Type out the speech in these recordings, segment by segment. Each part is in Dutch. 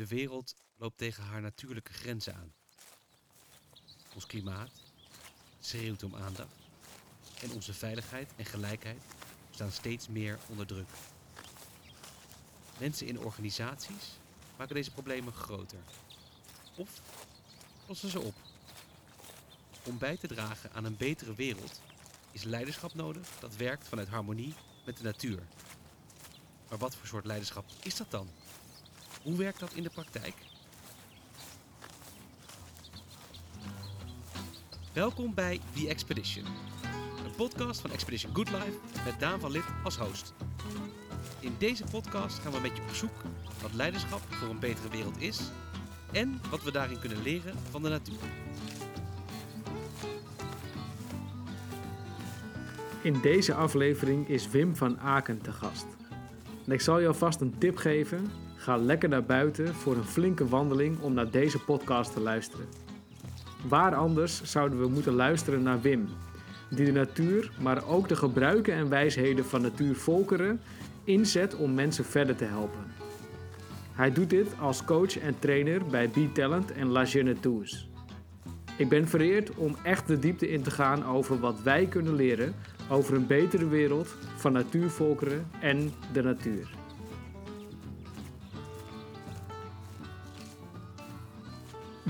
De wereld loopt tegen haar natuurlijke grenzen aan. Ons klimaat schreeuwt om aandacht en onze veiligheid en gelijkheid staan steeds meer onder druk. Mensen in organisaties maken deze problemen groter of lossen ze op. Om bij te dragen aan een betere wereld is leiderschap nodig dat werkt vanuit harmonie met de natuur. Maar wat voor soort leiderschap is dat dan? Hoe werkt dat in de praktijk? Welkom bij The Expedition, een podcast van Expedition Good Life met Daan van Lid als host. In deze podcast gaan we met je op zoek wat leiderschap voor een betere wereld is en wat we daarin kunnen leren van de natuur. In deze aflevering is Wim van Aken te gast. En ik zal je alvast een tip geven. Ga lekker naar buiten voor een flinke wandeling om naar deze podcast te luisteren. Waar anders zouden we moeten luisteren naar Wim, die de natuur, maar ook de gebruiken en wijsheden van natuurvolkeren inzet om mensen verder te helpen. Hij doet dit als coach en trainer bij B-Talent en La Jeune Tous. Ik ben vereerd om echt de diepte in te gaan over wat wij kunnen leren over een betere wereld van natuurvolkeren en de natuur.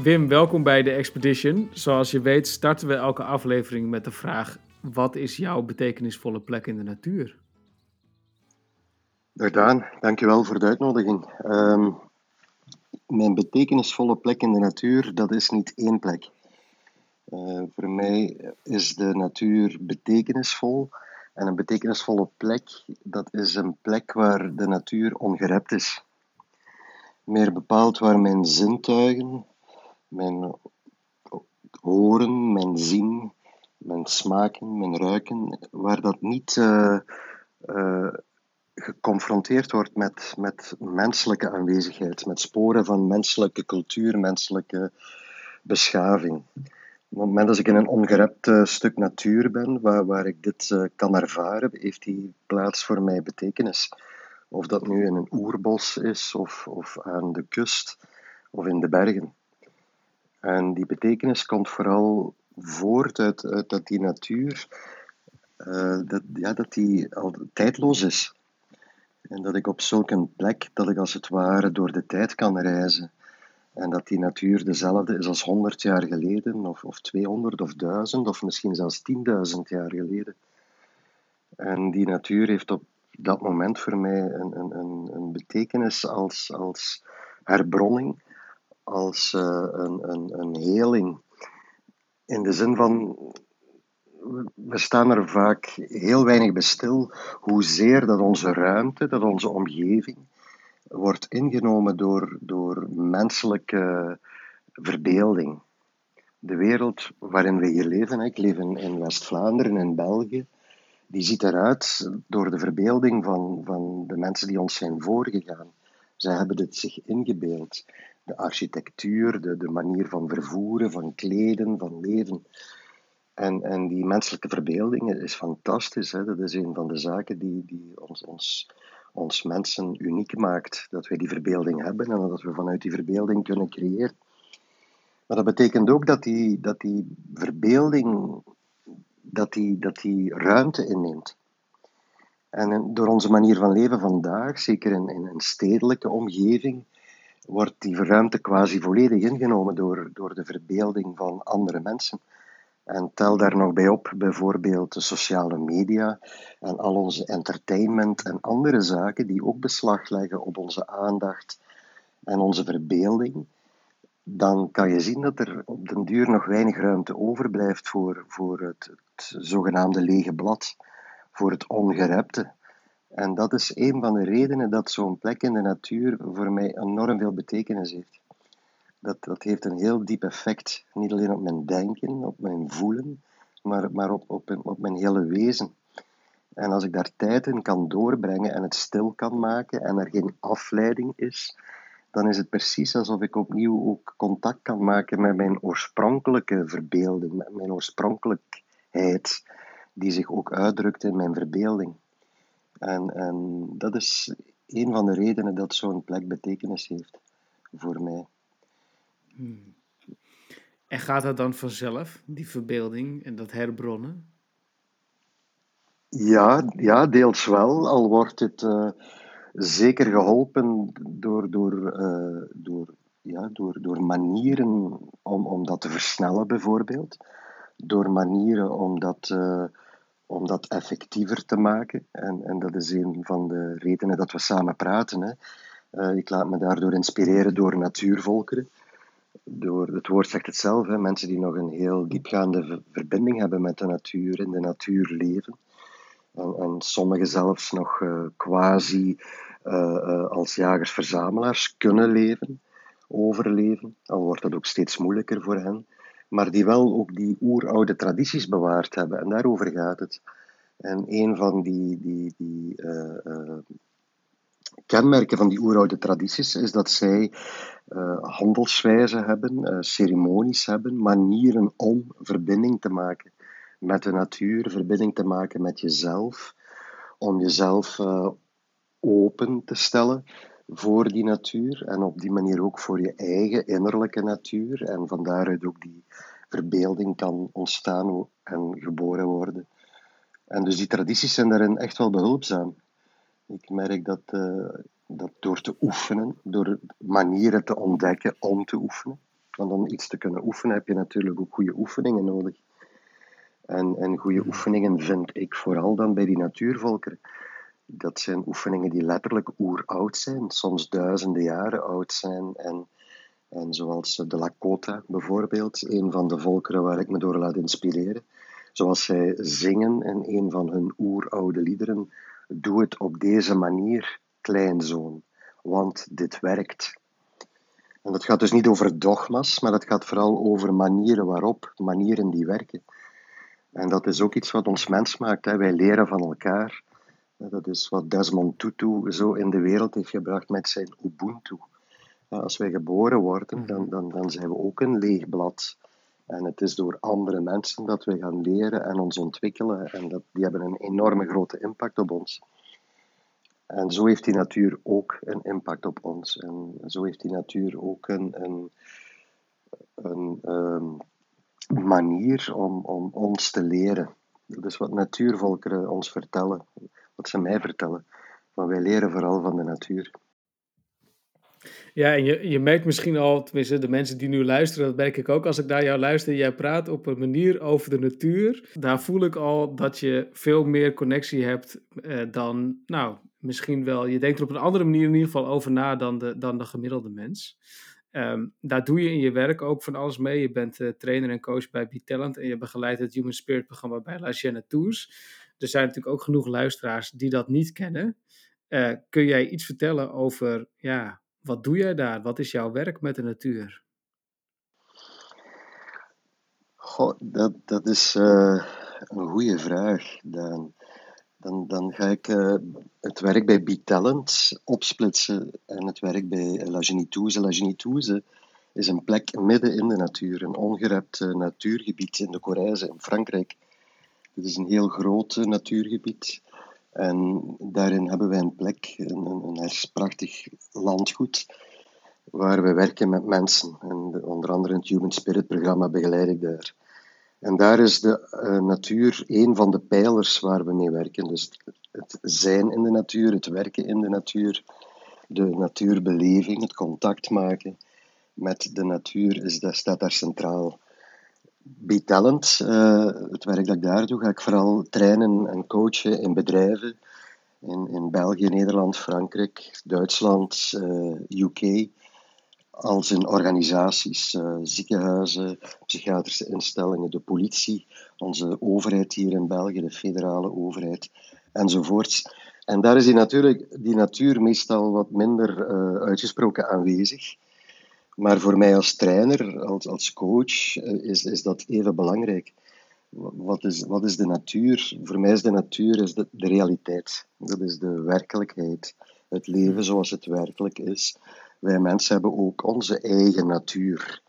Wim, welkom bij de Expedition. Zoals je weet starten we elke aflevering met de vraag: wat is jouw betekenisvolle plek in de natuur? Daan, dankjewel voor de uitnodiging. Um, mijn betekenisvolle plek in de natuur, dat is niet één plek. Uh, voor mij is de natuur betekenisvol. En een betekenisvolle plek, dat is een plek waar de natuur ongerept is. Meer bepaald waar mijn zintuigen, mijn horen, mijn zien, mijn smaken, mijn ruiken, waar dat niet uh, uh, geconfronteerd wordt met, met menselijke aanwezigheid, met sporen van menselijke cultuur, menselijke beschaving. Op het moment dat ik in een ongerept uh, stuk natuur ben, waar, waar ik dit kan ervaren, heeft die plaats voor mij betekenis. Of dat nu in een oerbos is, of, of aan de kust, of in de bergen. En die betekenis komt vooral voort uit, uit dat die natuur uh, dat, ja, dat die al tijdloos is. En dat ik op zulke plek, dat ik als het ware door de tijd kan reizen. En dat die natuur dezelfde is als 100 jaar geleden, of, of 200 of 1000, of misschien zelfs 10.000 jaar geleden. En die natuur heeft op dat moment voor mij een, een, een betekenis als, als herbronning, als uh, een, een, een heling. In de zin van, we staan er vaak heel weinig bij stil hoezeer dat onze ruimte, dat onze omgeving, wordt ingenomen door, door menselijke verbeelding. De wereld waarin we hier leven, ik leef in, in West-Vlaanderen, in België, die ziet eruit door de verbeelding van, van de mensen die ons zijn voorgegaan. Zij hebben dit zich ingebeeld. Architectuur, de, de manier van vervoeren, van kleden, van leven. En, en die menselijke verbeelding is fantastisch. Hè? Dat is een van de zaken die, die ons, ons ons mensen uniek maakt. Dat wij die verbeelding hebben en dat we vanuit die verbeelding kunnen creëren. Maar dat betekent ook dat die, dat die verbeelding dat die, dat die ruimte inneemt. En door onze manier van leven vandaag, zeker in, in een stedelijke omgeving, wordt die ruimte quasi volledig ingenomen door, door de verbeelding van andere mensen. En tel daar nog bij op bijvoorbeeld de sociale media en al onze entertainment en andere zaken die ook beslag leggen op onze aandacht en onze verbeelding. Dan kan je zien dat er op den duur nog weinig ruimte overblijft voor, voor het, het zogenaamde lege blad, voor het ongerepte. En dat is een van de redenen dat zo'n plek in de natuur voor mij enorm veel betekenis heeft dat, dat heeft een heel diep effect. Niet alleen op mijn denken, op mijn voelen, maar, maar op, op, op mijn hele wezen. En als ik daar tijd in kan doorbrengen en het stil kan maken en er geen afleiding is, dan is het precies alsof ik opnieuw ook contact kan maken met mijn oorspronkelijke verbeelding, met mijn oorspronkelijkheid, die zich ook uitdrukt in mijn verbeelding. En, en dat is een van de redenen dat zo'n plek betekenis heeft voor mij. Hmm. En gaat dat dan vanzelf, die verbeelding en dat herbronnen? Ja, ja deels wel, al wordt het uh, zeker geholpen door, door, uh, door, ja, door, door manieren om, om dat te versnellen, bijvoorbeeld. Door manieren om dat, uh, om dat effectiever te maken. En, en dat is een van de redenen dat we samen praten. Hè. ik laat me daardoor inspireren door natuurvolkeren door, het woord zegt het zelf, hè, mensen die nog een heel diepgaande verbinding hebben met de natuur, in de natuur leven. En, en sommigen zelfs nog uh, quasi uh, als jagers-verzamelaars kunnen leven, overleven, al wordt dat ook steeds moeilijker voor hen, maar die wel ook die oeroude tradities bewaard hebben. En daarover gaat het. En een van die, die, die kenmerken van die oeroude tradities is dat zij uh, hebben, ceremonies hebben, manieren om verbinding te maken met de natuur, verbinding te maken met jezelf, om jezelf open te stellen voor die natuur en op die manier ook voor je eigen innerlijke natuur en van daaruit ook die verbeelding kan ontstaan en geboren worden. En dus die tradities zijn daarin echt wel behulpzaam. Ik merk dat, uh, dat door te oefenen, door manieren te ontdekken om te oefenen, want om iets te kunnen oefenen heb je natuurlijk ook goede oefeningen nodig. En, en goede oefeningen vind ik vooral dan bij die natuurvolkeren. Dat zijn oefeningen die letterlijk oeroud zijn, soms duizenden jaren oud zijn. En, en zoals de Lakota bijvoorbeeld, een van de volkeren waar ik me door laat inspireren. Zoals zij zingen in een van hun oeroude liederen, Doe het op deze manier, kleinzoon, want dit werkt. En dat gaat dus niet over dogma's, maar dat gaat vooral over manieren waarop, manieren die werken. En dat is ook iets wat ons mens maakt. Hè. Wij leren van elkaar. Dat is wat Desmond Tutu zo in de wereld heeft gebracht met zijn Ubuntu. Als wij geboren worden, dan, dan, dan zijn we ook een leeg blad. En het is door andere mensen dat we gaan leren en ons ontwikkelen. En dat, die hebben een enorme grote impact op ons. En zo heeft die natuur ook een impact op ons. En zo heeft die natuur ook een, een, een um, manier om, om ons te leren. Dat is wat natuurvolkeren ons vertellen, wat ze mij vertellen. Van wij leren vooral van de natuur. Ja, en je, je merkt misschien al, tenminste de mensen die nu luisteren, dat merk ik ook als ik naar jou luister. Jij praat op een manier over de natuur. Daar voel ik al dat je veel meer connectie hebt eh, dan, nou, misschien wel. Je denkt er op een andere manier in ieder geval over na dan de, dan de gemiddelde mens. Um, daar doe je in je werk ook van alles mee. Je bent uh, trainer en coach bij B-Talent en je begeleidt het Human Spirit programma bij La Jeune Tours. Er zijn natuurlijk ook genoeg luisteraars die dat niet kennen. Uh, kun jij iets vertellen over, ja, wat doe jij daar? Wat is jouw werk met de natuur? Goh, dat, dat is uh, een goede vraag, Dan, dan, dan ga ik uh, het werk bij B-Talent opsplitsen en het werk bij La Genitouze. La Genitouze is een plek midden in de natuur, een ongerept natuurgebied in de Corrèze in Frankrijk. Het is een heel groot natuurgebied en daarin hebben wij een plek, een, een, prachtig landgoed, waar we werken met mensen. En onder andere het Human Spirit programma begeleid ik daar. En daar is de uh, natuur een van de pijlers waar we mee werken. Dus het zijn in de natuur, het werken in de natuur, de natuurbeleving, het contact maken met de natuur is, dat staat daar centraal. B-Talent, uh, het werk dat ik daar doe, ga ik vooral trainen en coachen in bedrijven in, in België, Nederland, Frankrijk, Duitsland, eh, UK, als in organisaties, uh, ziekenhuizen, psychiatrische instellingen, de politie, onze overheid hier in België, de federale overheid, enzovoorts. En daar is die, natuurlijk, die natuur meestal wat minder uitgesproken aanwezig. Maar voor mij als trainer, als, als coach, uh, is, is dat even belangrijk. Wat is, wat is de natuur? Voor mij is de natuur is de, de realiteit. Dat is de werkelijkheid. Het leven zoals het werkelijk is. Wij mensen hebben ook onze eigen natuur.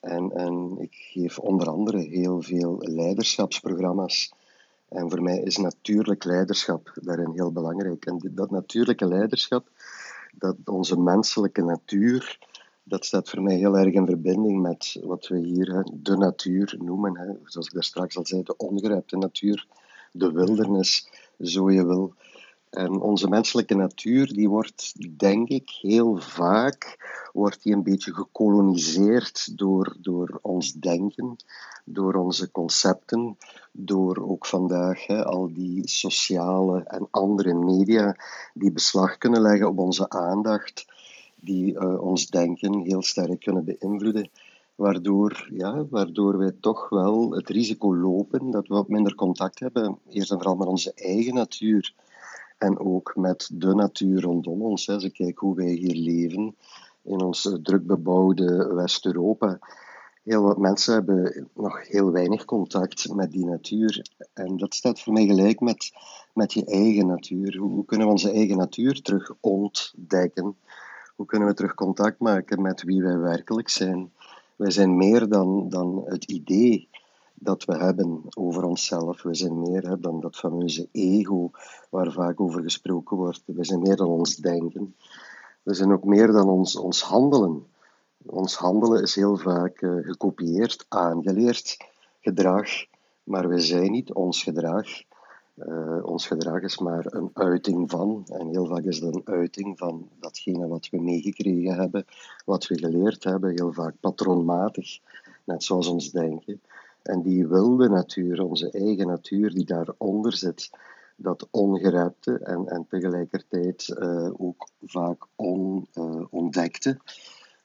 En, en ik geef onder andere heel veel leiderschapsprogramma's. En voor mij is natuurlijk leiderschap daarin heel belangrijk. En dat natuurlijke leiderschap, dat onze menselijke natuur dat staat voor mij heel erg in verbinding met wat we hier de natuur noemen. Hè. Zoals ik daar straks al zei, de ongerepte natuur, de wildernis, zo je wil. En onze menselijke natuur, die wordt, denk ik, heel vaak wordt die een beetje gekoloniseerd door, door ons denken, door onze concepten, door ook vandaag hè, al die sociale en andere media die beslag kunnen leggen op onze aandacht, die uh, ons denken heel sterk kunnen beïnvloeden. Waardoor, ja, waardoor wij toch wel het risico lopen dat we wat minder contact hebben, eerst en vooral met onze eigen natuur en ook met de natuur rondom ons. Als ik kijk hoe wij hier leven in ons drukbebouwde West-Europa. Heel wat mensen hebben nog heel weinig contact met die natuur. En dat staat voor mij gelijk met, met je eigen natuur. Hoe, hoe kunnen we onze eigen natuur terug ontdekken? Hoe kunnen we terug contact maken met wie wij werkelijk zijn? Wij zijn meer dan, dan het idee dat we hebben over onszelf. We zijn meer dan dat fameuze ego waar vaak over gesproken wordt. We zijn meer dan ons denken. We zijn ook meer dan ons, ons handelen. Ons handelen is heel vaak uh, gekopieerd, aangeleerd gedrag, maar we zijn niet ons gedrag. Uh, ons gedrag is maar een uiting van, en heel vaak is het een uiting van datgene wat we meegekregen hebben, wat we geleerd hebben, heel vaak patroonmatig, net zoals ons denken. En die wilde natuur, onze eigen natuur die daaronder zit, dat ongerepte en, en tegelijkertijd uh, ook vaak onontdekte, uh,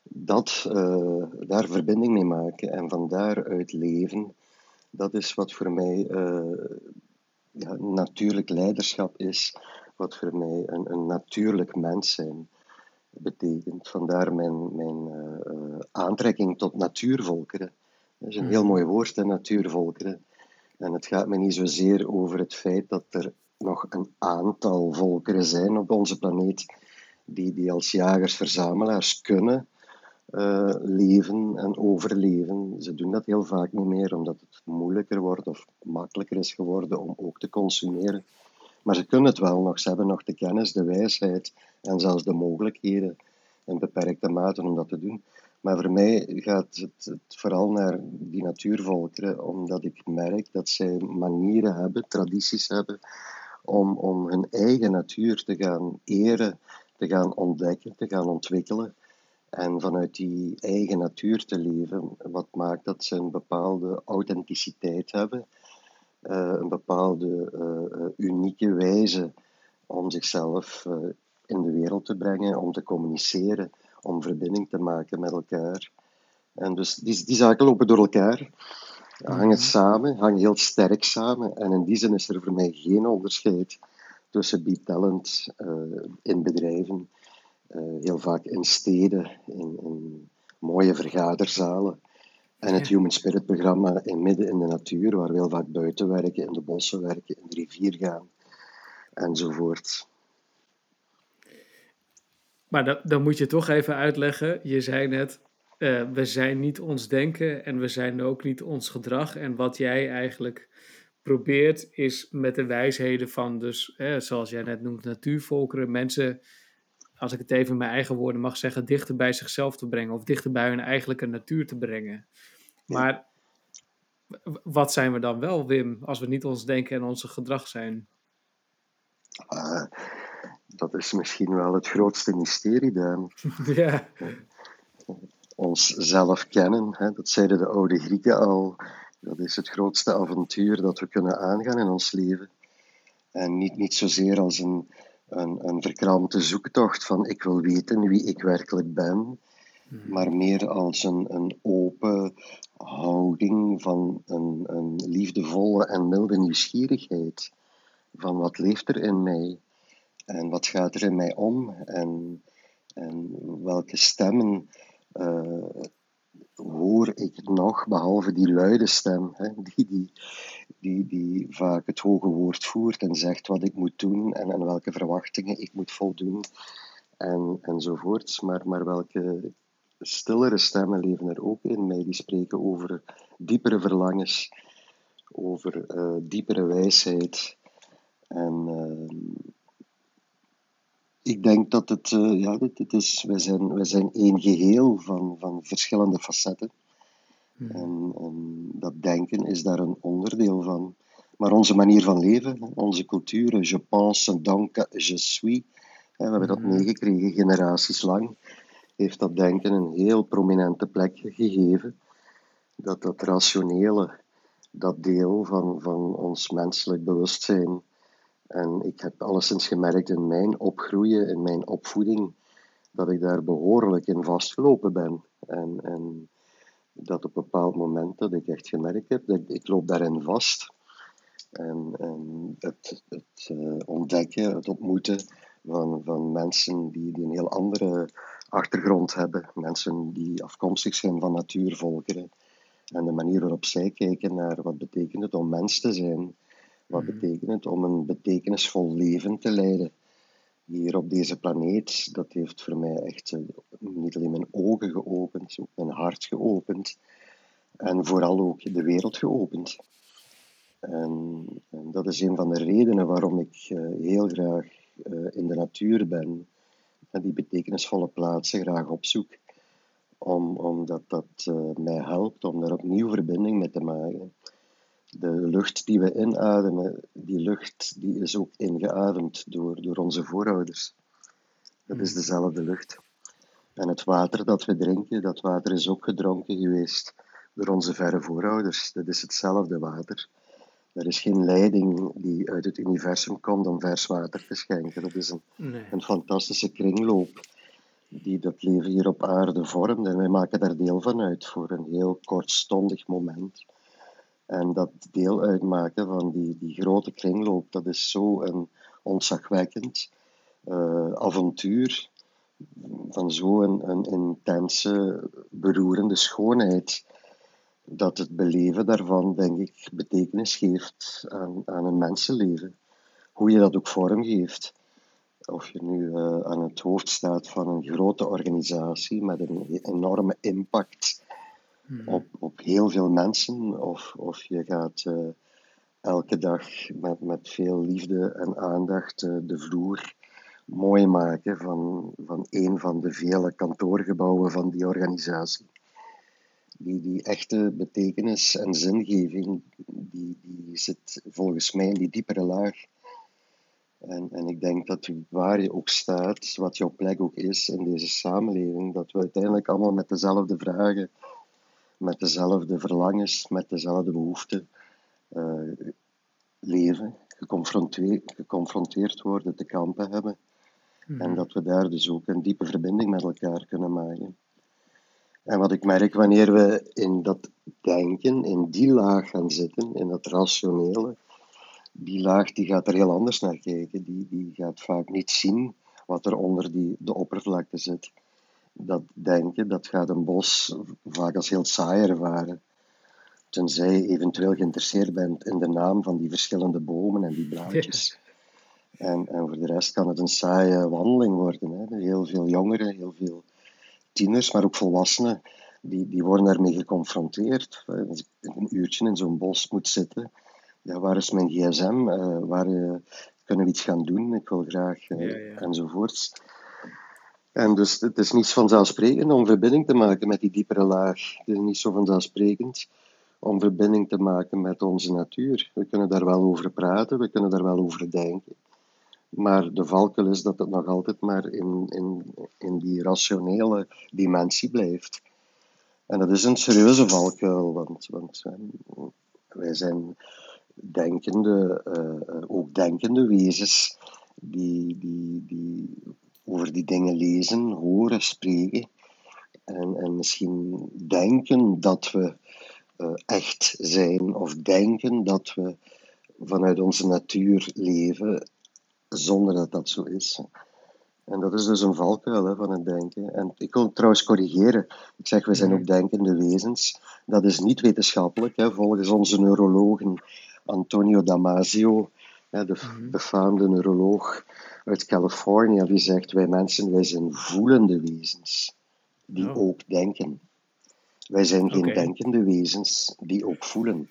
dat, uh, daar verbinding mee maken en van daaruit leven, dat is wat voor mij ja, natuurlijk leiderschap is, wat voor mij een, een natuurlijk mens zijn betekent. Vandaar mijn, mijn aantrekking tot natuurvolkeren. Dat is een heel mooi woord, hè, natuurvolkeren. En het gaat me niet zozeer over het feit dat er nog een aantal volkeren zijn op onze planeet die, die als jagers-verzamelaars kunnen uh, leven en overleven. Ze doen dat heel vaak niet meer omdat het moeilijker wordt of makkelijker is geworden om ook te consumeren. Maar ze kunnen het wel nog. Ze hebben nog de kennis, de wijsheid en zelfs de mogelijkheden in beperkte mate om dat te doen. Maar voor mij gaat het, het, vooral naar die natuurvolkeren, omdat ik merk dat zij manieren hebben, tradities hebben, om, om hun eigen natuur te gaan eren, te gaan ontdekken, te gaan ontwikkelen. En vanuit die eigen natuur te leven, wat maakt dat ze een bepaalde authenticiteit hebben, uh, een bepaalde uh, unieke wijze om zichzelf uh, in de wereld te brengen, om te communiceren om verbinding te maken met elkaar. En dus die, die zaken lopen door elkaar, hangen mhm. samen, hangen heel sterk samen. En in die zin is er voor mij geen onderscheid tussen B-talent uh, eh, in bedrijven, uh, heel vaak in steden, in, in mooie vergaderzalen. En het Human Spirit programma in midden in de natuur, waar we heel vaak buiten werken, in de bossen werken, in de rivier gaan, enzovoort. Maar dan moet je toch even uitleggen. Je zei net, uh, we zijn niet ons denken en we zijn ook niet ons gedrag. En wat jij eigenlijk probeert is met de wijsheden van, dus, eh, zoals jij net noemt, natuurvolkeren, mensen, als ik het even in mijn eigen woorden mag zeggen, dichter bij zichzelf te brengen of dichter bij hun eigenlijke natuur te brengen. Maar wat zijn we dan wel, Wim, als we niet ons denken en onze gedrag zijn? Uh, dat is misschien wel het grootste mysterie, dan. Ja. Ons zelf kennen, hè, dat zeiden de oude Grieken al. Dat is het grootste avontuur dat we kunnen aangaan in ons leven. En niet, niet zozeer als een, een, een verkrampte zoektocht van ik wil weten wie ik werkelijk ben, hmm. maar meer als een, een open houding van een, een liefdevolle en milde nieuwsgierigheid. Van wat leeft er in mij? En wat gaat er in mij om? En, en welke stemmen uh, hoor ik nog, behalve die luide stem, hè, die, die, die, die vaak het hoge woord voert en zegt wat ik moet doen en aan welke verwachtingen ik moet voldoen en, enzovoorts. Maar, maar welke stillere stemmen leven er ook in mij, die spreken over diepere verlangens, over uh, diepere wijsheid en uh, ik denk dat het, uh, ja, het, is, wij, zijn, wij zijn één geheel van, van verschillende facetten. Hmm. En, en, dat denken is daar een onderdeel van. Maar onze manier van leven, onze cultuur, je pense, donc, je suis, we hebben dat hmm. meegekregen generaties lang, heeft dat denken een heel prominente plek gegeven. Dat dat rationele, dat deel van, van ons menselijk bewustzijn, en ik heb alleszins gemerkt in mijn opgroeien, in mijn opvoeding, dat ik daar behoorlijk in vastgelopen ben. En, en dat op een bepaald moment dat ik echt gemerkt heb, dat ik, loop daarin vast. En, en het, het uh, ontdekken, het ontmoeten van, van mensen die, die een heel andere achtergrond hebben. Mensen die afkomstig zijn van natuurvolkeren. En de manier waarop zij kijken naar wat betekent het om mens te zijn wat mhm. betekent het om een betekenisvol leven te leiden hier op deze planeet? Dat heeft voor mij echt eh, niet alleen mijn ogen geopend, ook mijn hart geopend. En vooral ook de wereld geopend. En, en dat is een van de redenen waarom ik uh, heel graag uh, in de natuur ben. En die betekenisvolle plaatsen graag opzoek. Om, omdat dat mij helpt om daar opnieuw verbinding mee te maken de lucht die we inademen, die lucht die is ook ingeademd door, door onze voorouders. Dat is hmm. dezelfde lucht. En het water dat we drinken, dat water is ook gedronken geweest door onze verre voorouders. Dat is hetzelfde water. Er is geen leiding die uit het universum komt om vers water te schenken. Dat is een, een fantastische kringloop die dat leven hier op aarde vormt. En wij maken daar deel van uit voor een heel kortstondig moment. En dat deel uitmaken van die, die grote kringloop, dat is zo een ontzagwekkend uh, avontuur van zo'n een, intense, beroerende schoonheid, dat het beleven daarvan, denk ik, betekenis geeft aan, aan een mensenleven. Hoe je dat ook vormgeeft. Of je nu uh, aan het hoofd staat van een grote organisatie met een enorme impact Hmm. op, op heel veel mensen, of, of je gaat uh, elke dag met, met veel liefde en aandacht uh, de vloer mooi maken van, van een van de vele kantoorgebouwen van die organisatie. Die, die echte betekenis en zingeving, die, die zit volgens mij in die diepere laag. En, en ik denk dat waar je ook staat, wat jouw plek ook is in deze samenleving, dat we uiteindelijk allemaal met dezelfde vragen met dezelfde verlangens, met dezelfde behoeften uh, leven, geconfronteerd, geconfronteerd worden, te kampen hebben. Mhm. En dat we daar dus ook een diepe verbinding met elkaar kunnen maken. En wat ik merk wanneer we in dat denken, in die laag gaan zitten, in dat rationele, die laag die gaat er heel anders naar kijken. Die, die gaat vaak niet zien wat er onder die, de oppervlakte zit dat denken, dat gaat een bos vaak als heel saai ervaren. Tenzij je eventueel geïnteresseerd bent in de naam van die verschillende bomen en die blaadjes. En, en voor de rest kan het een saaie wandeling worden. Hè. Heel veel jongeren, heel veel tieners, maar ook volwassenen, die, die worden daarmee geconfronteerd. Als ik een uurtje in zo'n bos moet zitten, ja, waar is mijn gsm? Uh, waar uh, kunnen we iets gaan doen? Ik wil graag, uh, ja, ja. enzovoorts. En dus het is niet vanzelfsprekend om verbinding te maken met die diepere laag. Het is niet zo vanzelfsprekend om verbinding te maken met onze natuur. We kunnen daar wel over praten, we kunnen daar wel over denken. Maar de valkuil is dat het nog altijd maar in, in, in die rationele dimensie blijft. En dat is een serieuze valkuil, want, want eh, wij zijn denkende, uh, ook denkende wezens die, die, die over die dingen lezen, horen, spreken. En, en misschien denken dat we uh, echt zijn, of denken dat we vanuit onze natuur leven, zonder dat dat zo is. En dat is dus een valkuil hè, van het denken. En ik wil trouwens corrigeren. Ik zeg, we zijn ook denkende wezens. Dat is niet wetenschappelijk. Hè. Volgens onze neurologen Antonio Damasio, de mhm. befaamde neuroloog, uit Californië die zegt: Wij mensen, wij zijn voelende wezens die oh. ook denken. Wij zijn geen denkende wezens die ook voelen.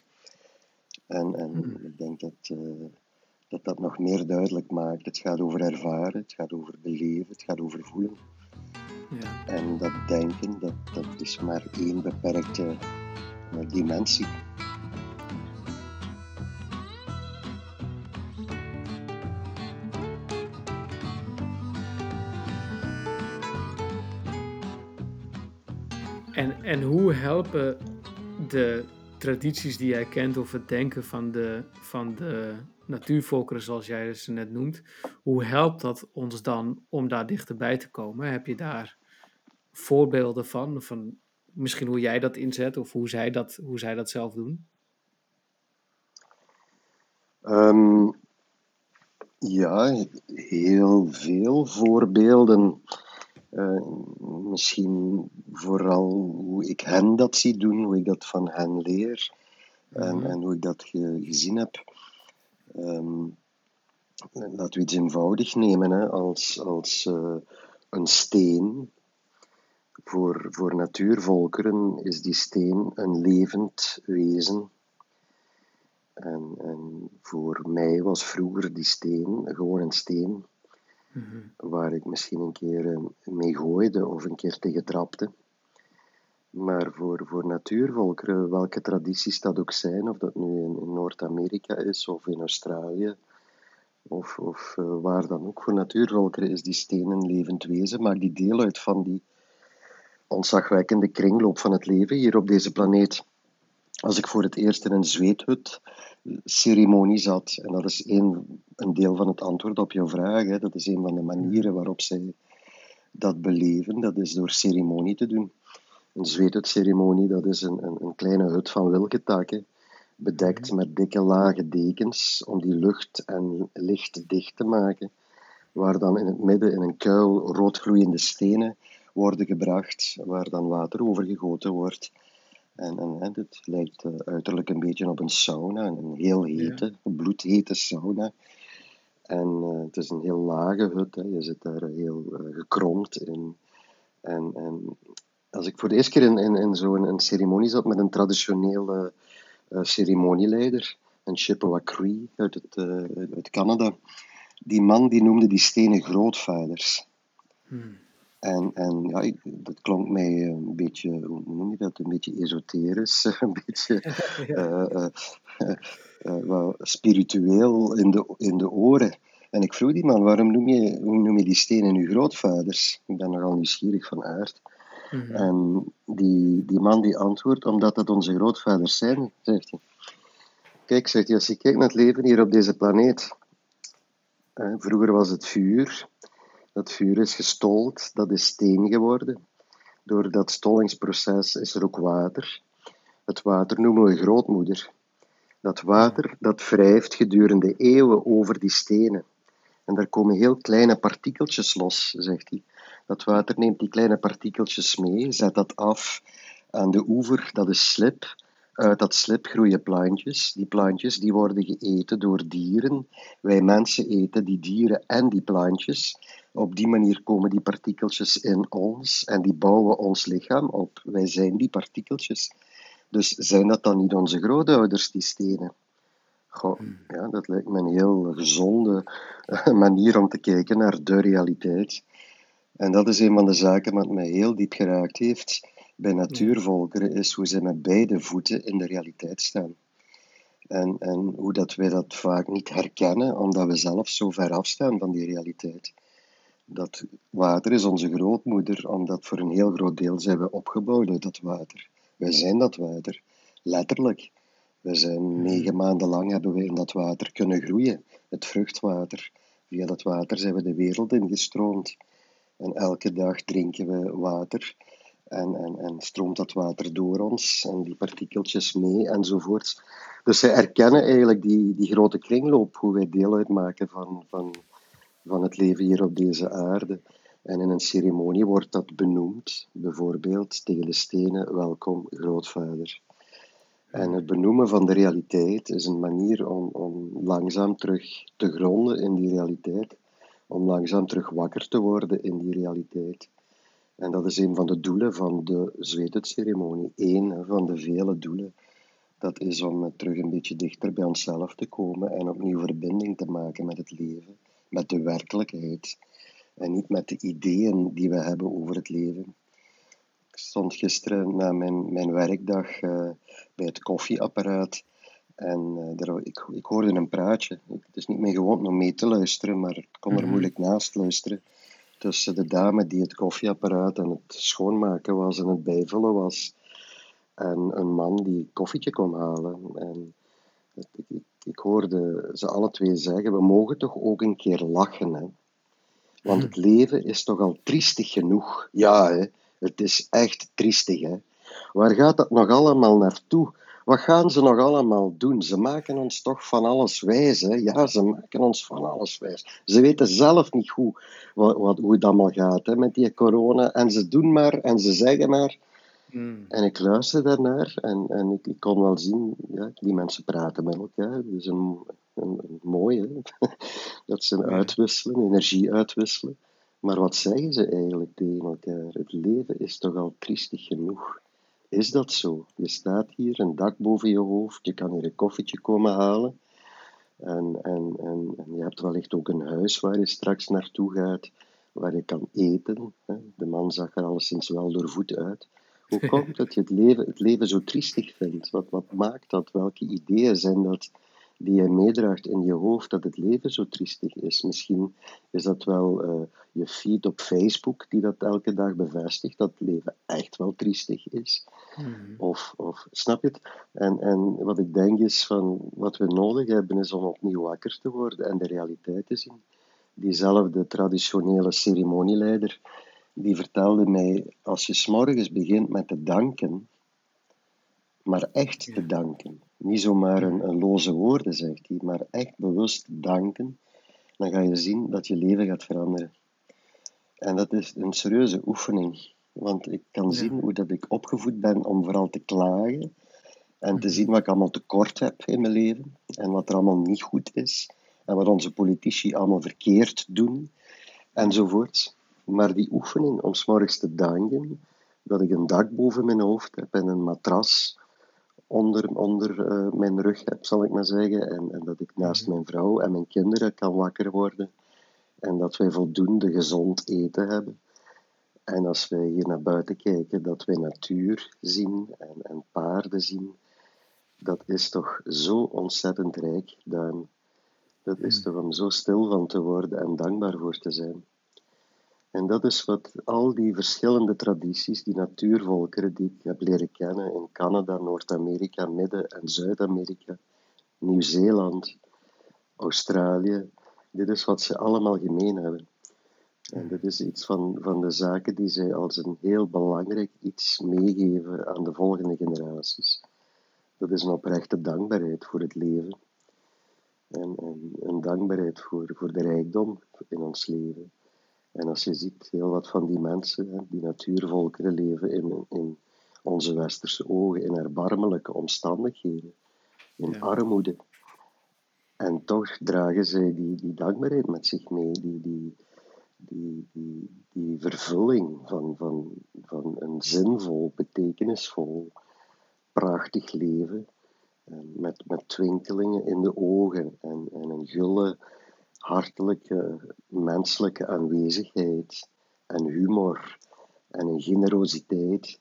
En, en hmm. ik denk dat, uh, dat dat nog meer duidelijk maakt. Het gaat over ervaren, het gaat over beleven, het gaat over voelen. Ja. En dat denken, dat, dat is maar één beperkte eh, dimensie. En hoe helpen de tradities die jij kent of het denken van de, van de natuurvolkeren, zoals jij ze net noemt, hoe helpt dat ons dan om daar dichterbij te komen? Heb je daar voorbeelden van? van misschien hoe jij dat inzet of hoe zij dat, hoe zij dat zelf doen? Ehm, ja, heel veel voorbeelden. Eh, misschien vooral hoe ik hen dat zie doen, hoe ik dat van hen leer en, Mhm. en hoe ik dat ge- gezien heb. Ehm, laten we iets eenvoudig nemen, hè, als, als eh, een steen. Voor, voor natuurvolkeren is die steen een levend wezen. En, en voor mij was vroeger die steen gewoon een steen Mhm. waar ik misschien een keer eh, mee gooide of een keer tegen trapte. Maar voor, voor natuurvolkeren, welke tradities dat ook zijn, of dat nu in, Noord-Amerika is of in Australië, of, of eh, waar dan ook, voor natuurvolkeren is die steen een levend wezen, maakt die deel uit van die ontzagwekkende kringloop van het leven hier op deze planeet. Als ik voor het eerst in een zweethut ceremonie zat, en dat is een, een deel van het antwoord op jouw vraag, hè, dat is een van de manieren waarop zij dat beleven, dat is door ceremonie te doen. Een zweethutceremonie, dat is een, een, een kleine hut van wilgetakken, bedekt met dikke lage dekens om die lucht en licht dicht te maken, waar dan in het midden in een kuil roodgloeiende stenen worden gebracht, waar dan water over gegoten wordt. En, en hè, dit lijkt eh, uiterlijk een beetje op een sauna, een heel hete, bloedhete sauna. En eh, het is een heel lage hut, hè. je zit daar heel eh, gekromd in. En, en als ik voor de eerste keer in, in, in zo'n een ceremonie zat met een traditionele ceremonieleider, een Chippewa Cree uit, het, uit Canada, die man die noemde die stenen grootvaders. Hmm. En, en ja, dat klonk mij een beetje, hoe noem je dat, een beetje esoterisch, een beetje Ja. eh, eh, eh, wel spiritueel in de, in de oren. En ik vroeg die man, waarom noem je, hoe noem je die stenen uw grootvaders? Ik ben nogal nieuwsgierig van aard. Mhm. En die, die man die antwoordt, omdat dat onze grootvaders zijn, zegt hij. Kijk, zegt hij, als je kijkt naar het leven hier op deze planeet. eh, vroeger was het vuur. Dat vuur is gestold, dat is steen geworden. Door dat stollingsproces is er ook water. Het water noemen we grootmoeder. Dat water dat wrijft gedurende eeuwen over die stenen. En daar komen heel kleine partikeltjes los, zegt hij. Dat water neemt die kleine partikeltjes mee, zet dat af aan de oever, dat is slip. Uit dat slip groeien plantjes. Die plantjes die worden geëten door dieren. Wij mensen eten die dieren en die plantjes. Op die manier komen die partikeltjes in ons en die bouwen ons lichaam op. Wij zijn die partikeltjes. Dus zijn dat dan niet onze grootouders, die stenen? Goh, ja, dat lijkt me een heel gezonde eh, manier om te kijken naar de realiteit. En dat is een van de zaken wat mij heel diep geraakt heeft bij natuurvolkeren, is hoe ze met beide voeten in de realiteit staan. En, en hoe dat wij dat vaak niet herkennen, omdat we zelf zo ver afstaan van die realiteit. Dat water is onze grootmoeder, omdat voor een heel groot deel zijn we opgebouwd uit dat water. Wij zijn dat water, letterlijk. We zijn negen maanden lang hebben we in dat water kunnen groeien, het vruchtwater. Via dat water zijn we de wereld ingestroomd. En elke dag drinken we water en, en, en stroomt dat water door ons en die partikeltjes mee enzovoorts. Dus zij erkennen eigenlijk die, die grote kringloop, hoe wij deel uitmaken van, van, van het leven hier op deze aarde. En in een ceremonie wordt dat benoemd, bijvoorbeeld tegen de stenen, welkom grootvader. En het benoemen van de realiteit is een manier om, om langzaam terug te gronden in die realiteit, om langzaam terug wakker te worden in die realiteit. En dat is een van de doelen van de zweetceremonie, één van de vele doelen. Dat is om terug een beetje dichter bij onszelf te komen en opnieuw verbinding te maken met het leven, met de werkelijkheid en niet met de ideeën die we hebben over het leven. Ik stond gisteren na mijn, mijn werkdag uh, bij het koffieapparaat en uh, daar, ik, ik hoorde een praatje. Het is niet meer gewoon om mee te luisteren, maar ik kon er mhm. moeilijk naast luisteren. Tussen de dame die het koffieapparaat aan het schoonmaken was en het bijvullen was. En een man die koffietje kwam halen. En ik, ik, ik, hoorde ze alle twee zeggen: We mogen toch ook een keer lachen. Hè? Want het leven is toch al triestig genoeg. Ja, hè? het is echt triestig. Hè? Waar gaat dat nog allemaal naartoe? Wat gaan ze nog allemaal doen? Ze maken ons toch van alles wijs. Hè? Ja, ze maken ons van alles wijs. Ze weten zelf niet goed wat, wat, hoe het allemaal gaat hè, met die corona. En ze doen maar en ze zeggen maar. Hmm. En ik luister daarnaar en, en ik, ik, kon wel zien, ja, die mensen praten met elkaar. Dus een, een, een mooie, dat ze uitwisselen, energie uitwisselen. Maar wat zeggen ze eigenlijk tegen elkaar? Het leven is toch al triestig genoeg. Is dat zo? Je staat hier, een dak boven je hoofd, je kan hier een koffietje komen halen. En, en, en, en je hebt wellicht ook een huis waar je straks naartoe gaat, waar je kan eten. De man zag er alleszins wel doorvoet uit. Hoe komt dat je het leven, het leven zo triestig vindt? Wat, wat maakt dat? Welke ideeën zijn dat die je meedraagt in je hoofd dat het leven zo triestig is? Misschien is dat wel uh, je feed op Facebook die dat elke dag bevestigt, dat het leven echt wel triestig is. Hmm. Of, of snap je het? En, en wat ik denk is van wat we nodig hebben is om opnieuw wakker te worden en de realiteit te zien. Diezelfde traditionele ceremonieleider die vertelde mij, als je s'morgens begint met te danken, maar echt te danken, niet zomaar een, een loze woorden, zegt hij, maar echt bewust danken, dan ga je zien dat je leven gaat veranderen. En dat is een serieuze oefening, want ik kan zien hoe dat ik opgevoed ben om vooral te klagen en te zien wat ik allemaal tekort heb in mijn leven en wat er allemaal niet goed is en wat onze politici allemaal verkeerd doen enzovoorts. Maar die oefening om s'morgens te danken, dat ik een dak boven mijn hoofd heb en een matras onder, onder uh, mijn rug heb, zal ik maar zeggen. En, en, dat ik naast mhm. mijn vrouw en mijn kinderen kan wakker worden. En dat wij voldoende gezond eten hebben. En als wij hier naar buiten kijken, dat wij natuur zien en, en paarden zien. Dat is toch zo ontzettend rijk, Duim. Dat is mhm. toch om zo stil van te worden en dankbaar voor te zijn. En dat is wat al die verschillende tradities, die natuurvolkeren die ik heb leren kennen in Canada, Noord-Amerika, Midden- en Zuid-Amerika, Nieuw-Zeeland, Australië, dit is wat ze allemaal gemeen hebben. En dit is iets van, van de zaken die zij als een heel belangrijk iets meegeven aan de volgende generaties. Dat is een oprechte dankbaarheid voor het leven. En, en een dankbaarheid voor, voor de rijkdom in ons leven. En als je ziet, heel wat van die mensen, die natuurvolkeren, leven in, in onze westerse ogen in erbarmelijke omstandigheden, in armoede. En toch dragen zij die, die dankbaarheid met zich mee, die, die, die, die, die vervulling van, van, van een zinvol, betekenisvol, prachtig leven. Met, met twinkelingen in de ogen en, en een gulle hartelijke menselijke aanwezigheid en humor en een generositeit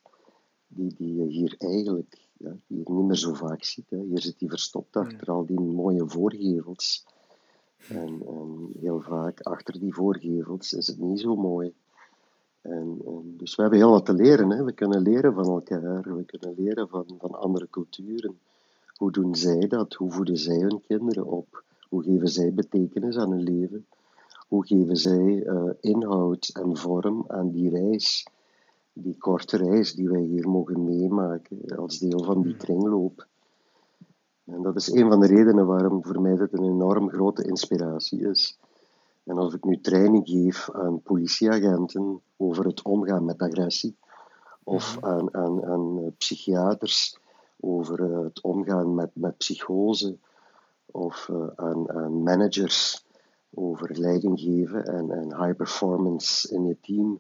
die, die je hier eigenlijk ja, die je niet meer zo vaak ziet. Hè. Hier zit hij verstopt achter al die mooie voorgevels. En, en, heel vaak achter die voorgevels is het niet zo mooi. En, en, dus we hebben heel wat te leren. Hè. We kunnen leren van elkaar, we kunnen leren van, van andere culturen. Hoe doen zij dat? Hoe voeden zij hun kinderen op? Hoe geven zij betekenis aan hun leven? Hoe geven zij uh, inhoud en vorm aan die reis, die korte reis die wij hier mogen meemaken als deel van die kringloop? En dat is een van de redenen waarom voor mij dit een enorm grote inspiratie is. En als ik nu training geef aan politieagenten over het omgaan met agressie, of aan, aan, aan eh, psychiaters over eh, het omgaan met, met psychose, of uh, aan, managers over leiding geven en, high performance in je team.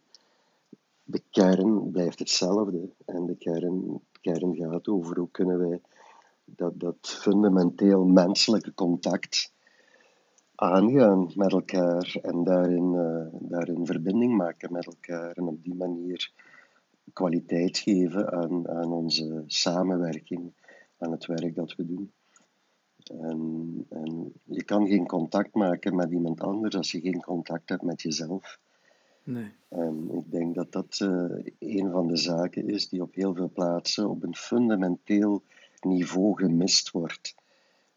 De kern blijft hetzelfde en de kern, kern gaat over hoe kunnen wij Dat, dat fundamenteel menselijke contact aangaan met elkaar en daarin, uh, daarin verbinding maken met elkaar en op die manier kwaliteit geven aan, aan onze samenwerking, aan het werk dat we doen. En, en, je kan geen contact maken met iemand anders als je geen contact hebt met jezelf. Nee. En ik denk dat dat uh, een van de zaken is die op heel veel plaatsen op een fundamenteel niveau gemist wordt.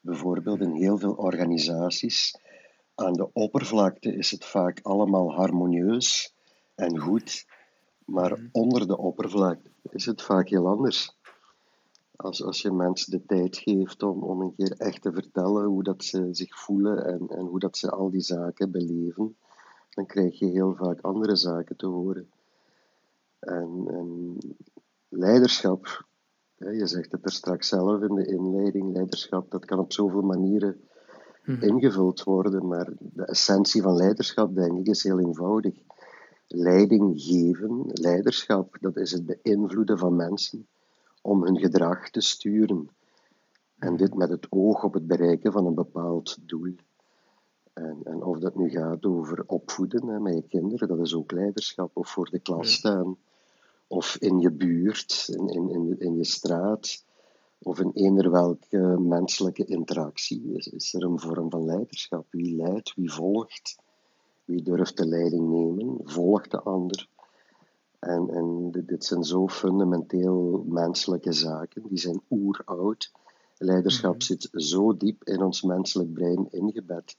Bijvoorbeeld in heel veel organisaties. Aan de oppervlakte is het vaak allemaal harmonieus en goed, maar Mhm. onder de oppervlakte is het vaak heel anders. Als, als je mensen de tijd geeft om, om een keer echt te vertellen hoe dat ze zich voelen en, en hoe dat ze al die zaken beleven, dan krijg je heel vaak andere zaken te horen. En, en leiderschap, hè, je zegt het er straks zelf in de inleiding, leiderschap, dat kan op zoveel manieren Mhm. ingevuld worden, maar de essentie van leiderschap, denk ik, is heel eenvoudig. Leiding geven, leiderschap, dat is het beïnvloeden van mensen om hun gedrag te sturen. En dit met het oog op het bereiken van een bepaald doel. En, en of dat nu gaat over opvoeden hè, met je kinderen, dat is ook leiderschap. Of voor de klas staan. Of in je buurt, in, in, in, in je straat. Of in eender welke menselijke interactie is, is er een vorm van leiderschap. Wie leidt, wie volgt, wie durft de leiding nemen, volgt de ander. En, en dit, dit zijn zo fundamenteel menselijke zaken, die zijn oeroud. Leiderschap Mhm. zit zo diep in ons menselijk brein ingebed.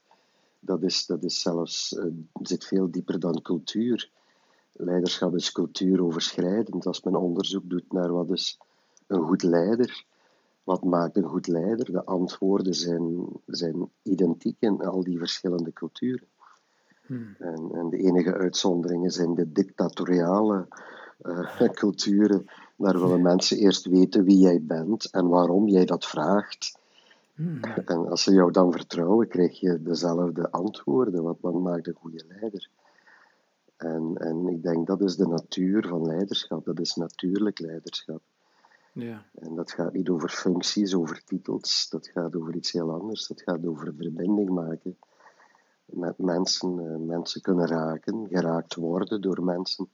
Dat, is, dat is zelfs, eh, zit veel dieper dan cultuur. Leiderschap is cultuuroverschrijdend. Als men onderzoek doet naar wat is een goed leider, wat maakt een goed leider, de antwoorden zijn, zijn identiek in al die verschillende culturen. Mhm. En, en de enige uitzonderingen zijn de dictatoriale eh, culturen. Daar willen mensen eerst weten wie jij bent en waarom jij dat vraagt. Mhm. En als ze jou dan vertrouwen, krijg je dezelfde antwoorden. Wat, wat maakt een goede leider? En, en ik denk dat is de natuur van leiderschap. Dat is natuurlijk leiderschap. Ja. En dat gaat niet over functies, over titels. Dat gaat over iets heel anders. Dat gaat over verbinding maken met mensen. eh, Mensen kunnen raken, geraakt worden door mensen.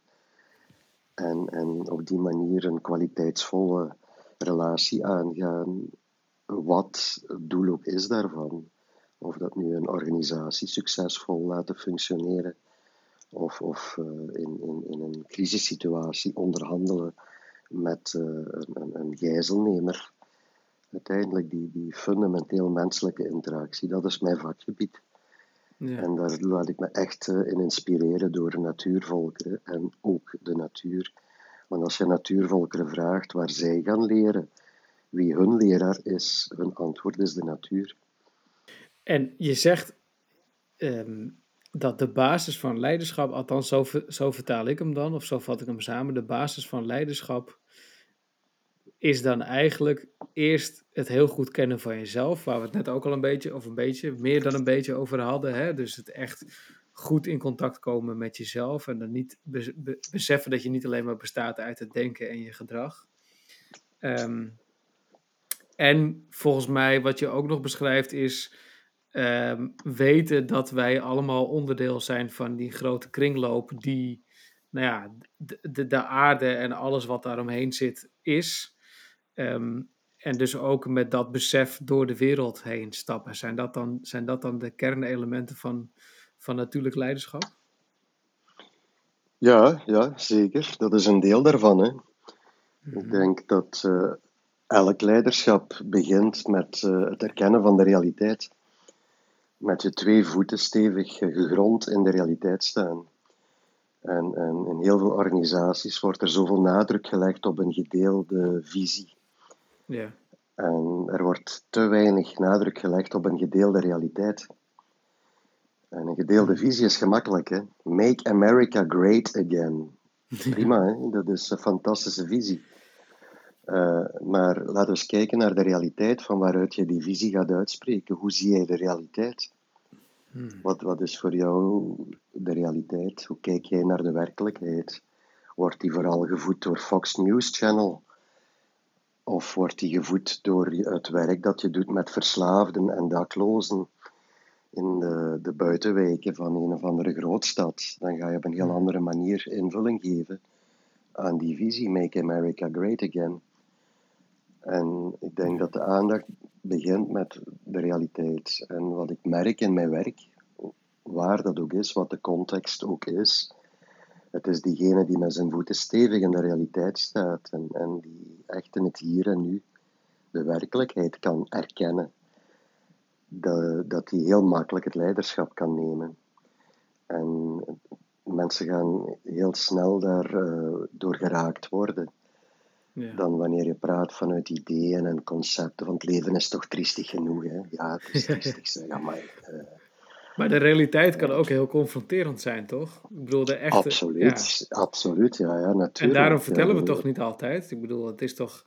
En, en op die manier een kwaliteitsvolle relatie aangaan. Wat het doel ook is daarvan. Of dat nu een organisatie succesvol laten functioneren. Of, of eh, in, in, in een crisissituatie onderhandelen met eh, een, een, gijzelnemer. Uiteindelijk die, die fundamenteel menselijke interactie, dat is mijn vakgebied. Ja. En daar laat ik me echt eh, in inspireren door natuurvolkeren en ook de natuur. Want als je natuurvolkeren vraagt waar zij gaan leren, wie hun leraar is, hun antwoord is de natuur. En je zegt ehm, dat de basis van leiderschap, althans zo, zo vertaal ik hem dan, of zo vat ik hem samen, de basis van leiderschap is dan eigenlijk eerst het heel goed kennen van jezelf, waar we het net ook al een beetje, of een beetje, meer dan een beetje over hadden. Hè? Dus het echt goed in contact komen met jezelf en dan niet be- be- beseffen dat je niet alleen maar bestaat uit het denken en je gedrag. Ehm, en volgens mij, wat je ook nog beschrijft, is ehm, weten dat wij allemaal onderdeel zijn van die grote kringloop die, nou ja, de, de aarde en alles wat daaromheen zit, is. Ehm, en dus ook met dat besef door de wereld heen stappen. Zijn dat dan, zijn dat dan de kernelementen van, van natuurlijk leiderschap? Ja, ja, zeker. Dat is een deel daarvan. Hè. Mhm. Ik denk dat eh, elk leiderschap begint met eh, het erkennen van de realiteit. Met je twee voeten stevig gegrond in de realiteit staan. En, en in heel veel organisaties wordt er zoveel nadruk gelegd op een gedeelde visie. Ja. En er wordt te weinig nadruk gelegd op een gedeelde realiteit. En een gedeelde visie is gemakkelijk. Hè? Make America great again. Prima, hè? dat is een fantastische visie. Eh, maar laten we eens kijken naar de realiteit van waaruit je die visie gaat uitspreken. Hoe zie jij de realiteit? Hmm. Wat, wat is voor jou de realiteit? Hoe kijk jij naar de werkelijkheid? Wordt die vooral gevoed door Fox News Channel? Of wordt die gevoed door het werk dat je doet met verslaafden en daklozen in de, de buitenwijken van een of andere grootstad? Dan ga je op een heel andere manier invulling geven aan die visie Make America Great Again. En ik denk dat de aandacht begint met de realiteit. En wat ik merk in mijn werk, waar dat ook is, wat de context ook is, het is diegene die met zijn voeten stevig in de realiteit staat en, en die echt in het hier en nu de werkelijkheid kan erkennen. Dat, dat die heel makkelijk het leiderschap kan nemen. En mensen gaan heel snel daardoor door geraakt worden. Ja. Dan wanneer je praat vanuit ideeën en concepten, want het leven is toch triestig genoeg. Hè? Ja, het is triestig, zeg maar. Uh, maar de realiteit kan ook heel confronterend zijn, toch? Ik bedoel, de echte... Absoluut, ja. absoluut, ja, ja, natuurlijk. En daarom vertellen we toch niet altijd. Ik bedoel, het is toch...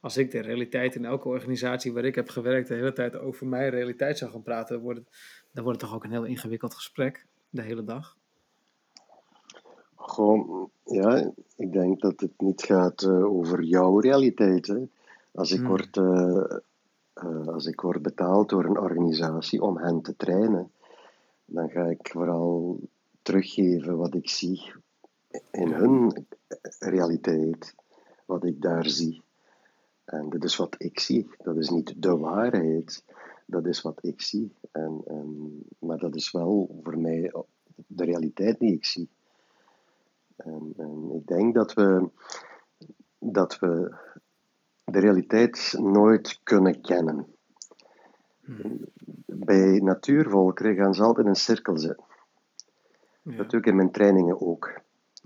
Als ik de realiteit in elke organisatie waar ik heb gewerkt de hele tijd over mijn realiteit zou gaan praten, dan wordt het, dan wordt het toch ook een heel ingewikkeld gesprek, de hele dag. Gewoon, ja, ik denk dat het niet gaat uh, over jouw realiteit. Hè. Als, ik hmm. word, uh, uh, als ik word betaald door een organisatie om hen te trainen, dan ga ik vooral teruggeven wat ik zie in hun realiteit, wat ik daar zie. En dat is wat ik zie. Dat is niet de waarheid. Dat is wat ik zie. En, en, maar dat is wel voor mij de realiteit die ik zie. En, en ik denk dat we, dat we de realiteit nooit kunnen kennen. Bij natuurvolkeren gaan ze altijd in een cirkel zitten. Ja. Ik in mijn trainingen ook.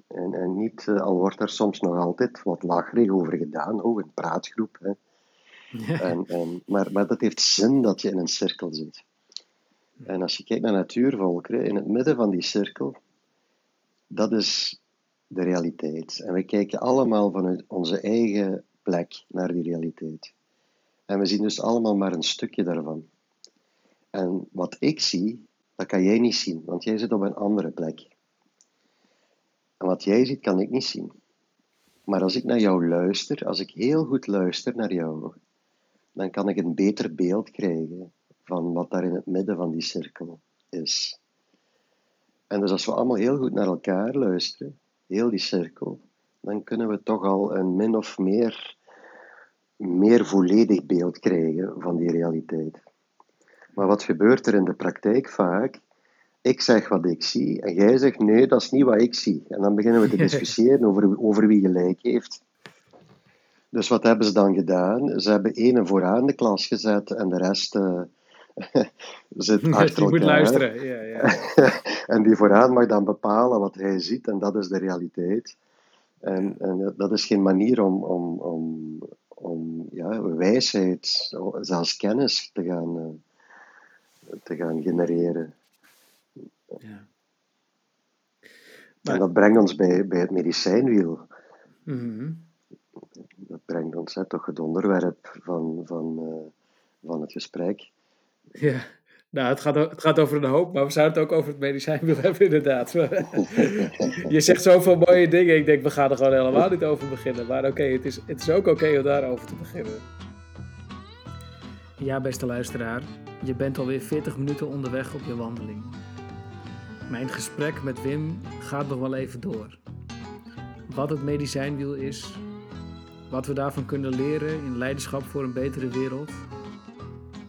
En, en niet, eh, al wordt er soms nog altijd wat lacherig over gedaan, oh, een praatgroep. Hè. Ja. En, en, maar, maar dat heeft zin dat je in een cirkel zit. En als je kijkt naar natuurvolkeren, in het midden van die cirkel, dat is de realiteit. En we kijken allemaal vanuit onze eigen plek naar die realiteit. En we zien dus allemaal maar een stukje daarvan. En wat ik zie, dat kan jij niet zien, want jij zit op een andere plek. En wat jij ziet, kan ik niet zien. Maar als ik naar jou luister, als ik heel goed luister naar jou, dan kan ik een beter beeld krijgen van wat daar in het midden van die cirkel is. En dus als we allemaal heel goed naar elkaar luisteren, heel die cirkel, dan kunnen we toch al een min of meer, meer volledig beeld krijgen van die realiteit. Maar wat gebeurt er in de praktijk vaak? Ik zeg wat ik zie en jij zegt nee, dat is niet wat ik zie. En dan beginnen we te discussiëren over, over wie gelijk heeft. Dus wat hebben ze dan gedaan? Ze hebben ene vooraan de klas gezet en de rest uh, zit achter elkaar. moet luisteren. Ja, ja. en die vooraan mag dan bepalen wat hij ziet en dat is de realiteit. En, en dat is geen manier om, om, om, om ja, wijsheid, zelfs kennis te gaan, uh, te gaan genereren. Ja. En dat brengt ons bij, bij het medicijnwiel. Mm Dat brengt ons hè, toch het onderwerp van, van, uh, van het gesprek. Ja, nou, het gaat, het gaat over een hoop, maar we zouden het ook over het medicijnwiel hebben, inderdaad. je zegt zoveel mooie dingen, ik denk, we gaan er gewoon helemaal niet over beginnen. Maar oké, het, is, het is ook oké om daarover te beginnen. Ja, beste luisteraar, je bent alweer 40 minuten onderweg op je wandeling. Mijn gesprek met Wim gaat nog wel even door. Wat het medicijnwiel is, wat we daarvan kunnen leren in leiderschap voor een betere wereld.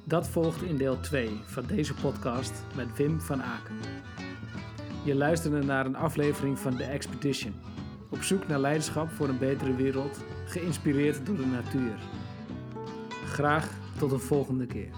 Dat volgt in deel 2 van deze podcast met Wim van Aken. Je luisterde naar een aflevering van The Expedition. Op zoek naar leiderschap voor een betere wereld, geïnspireerd door de natuur. Graag tot een volgende keer.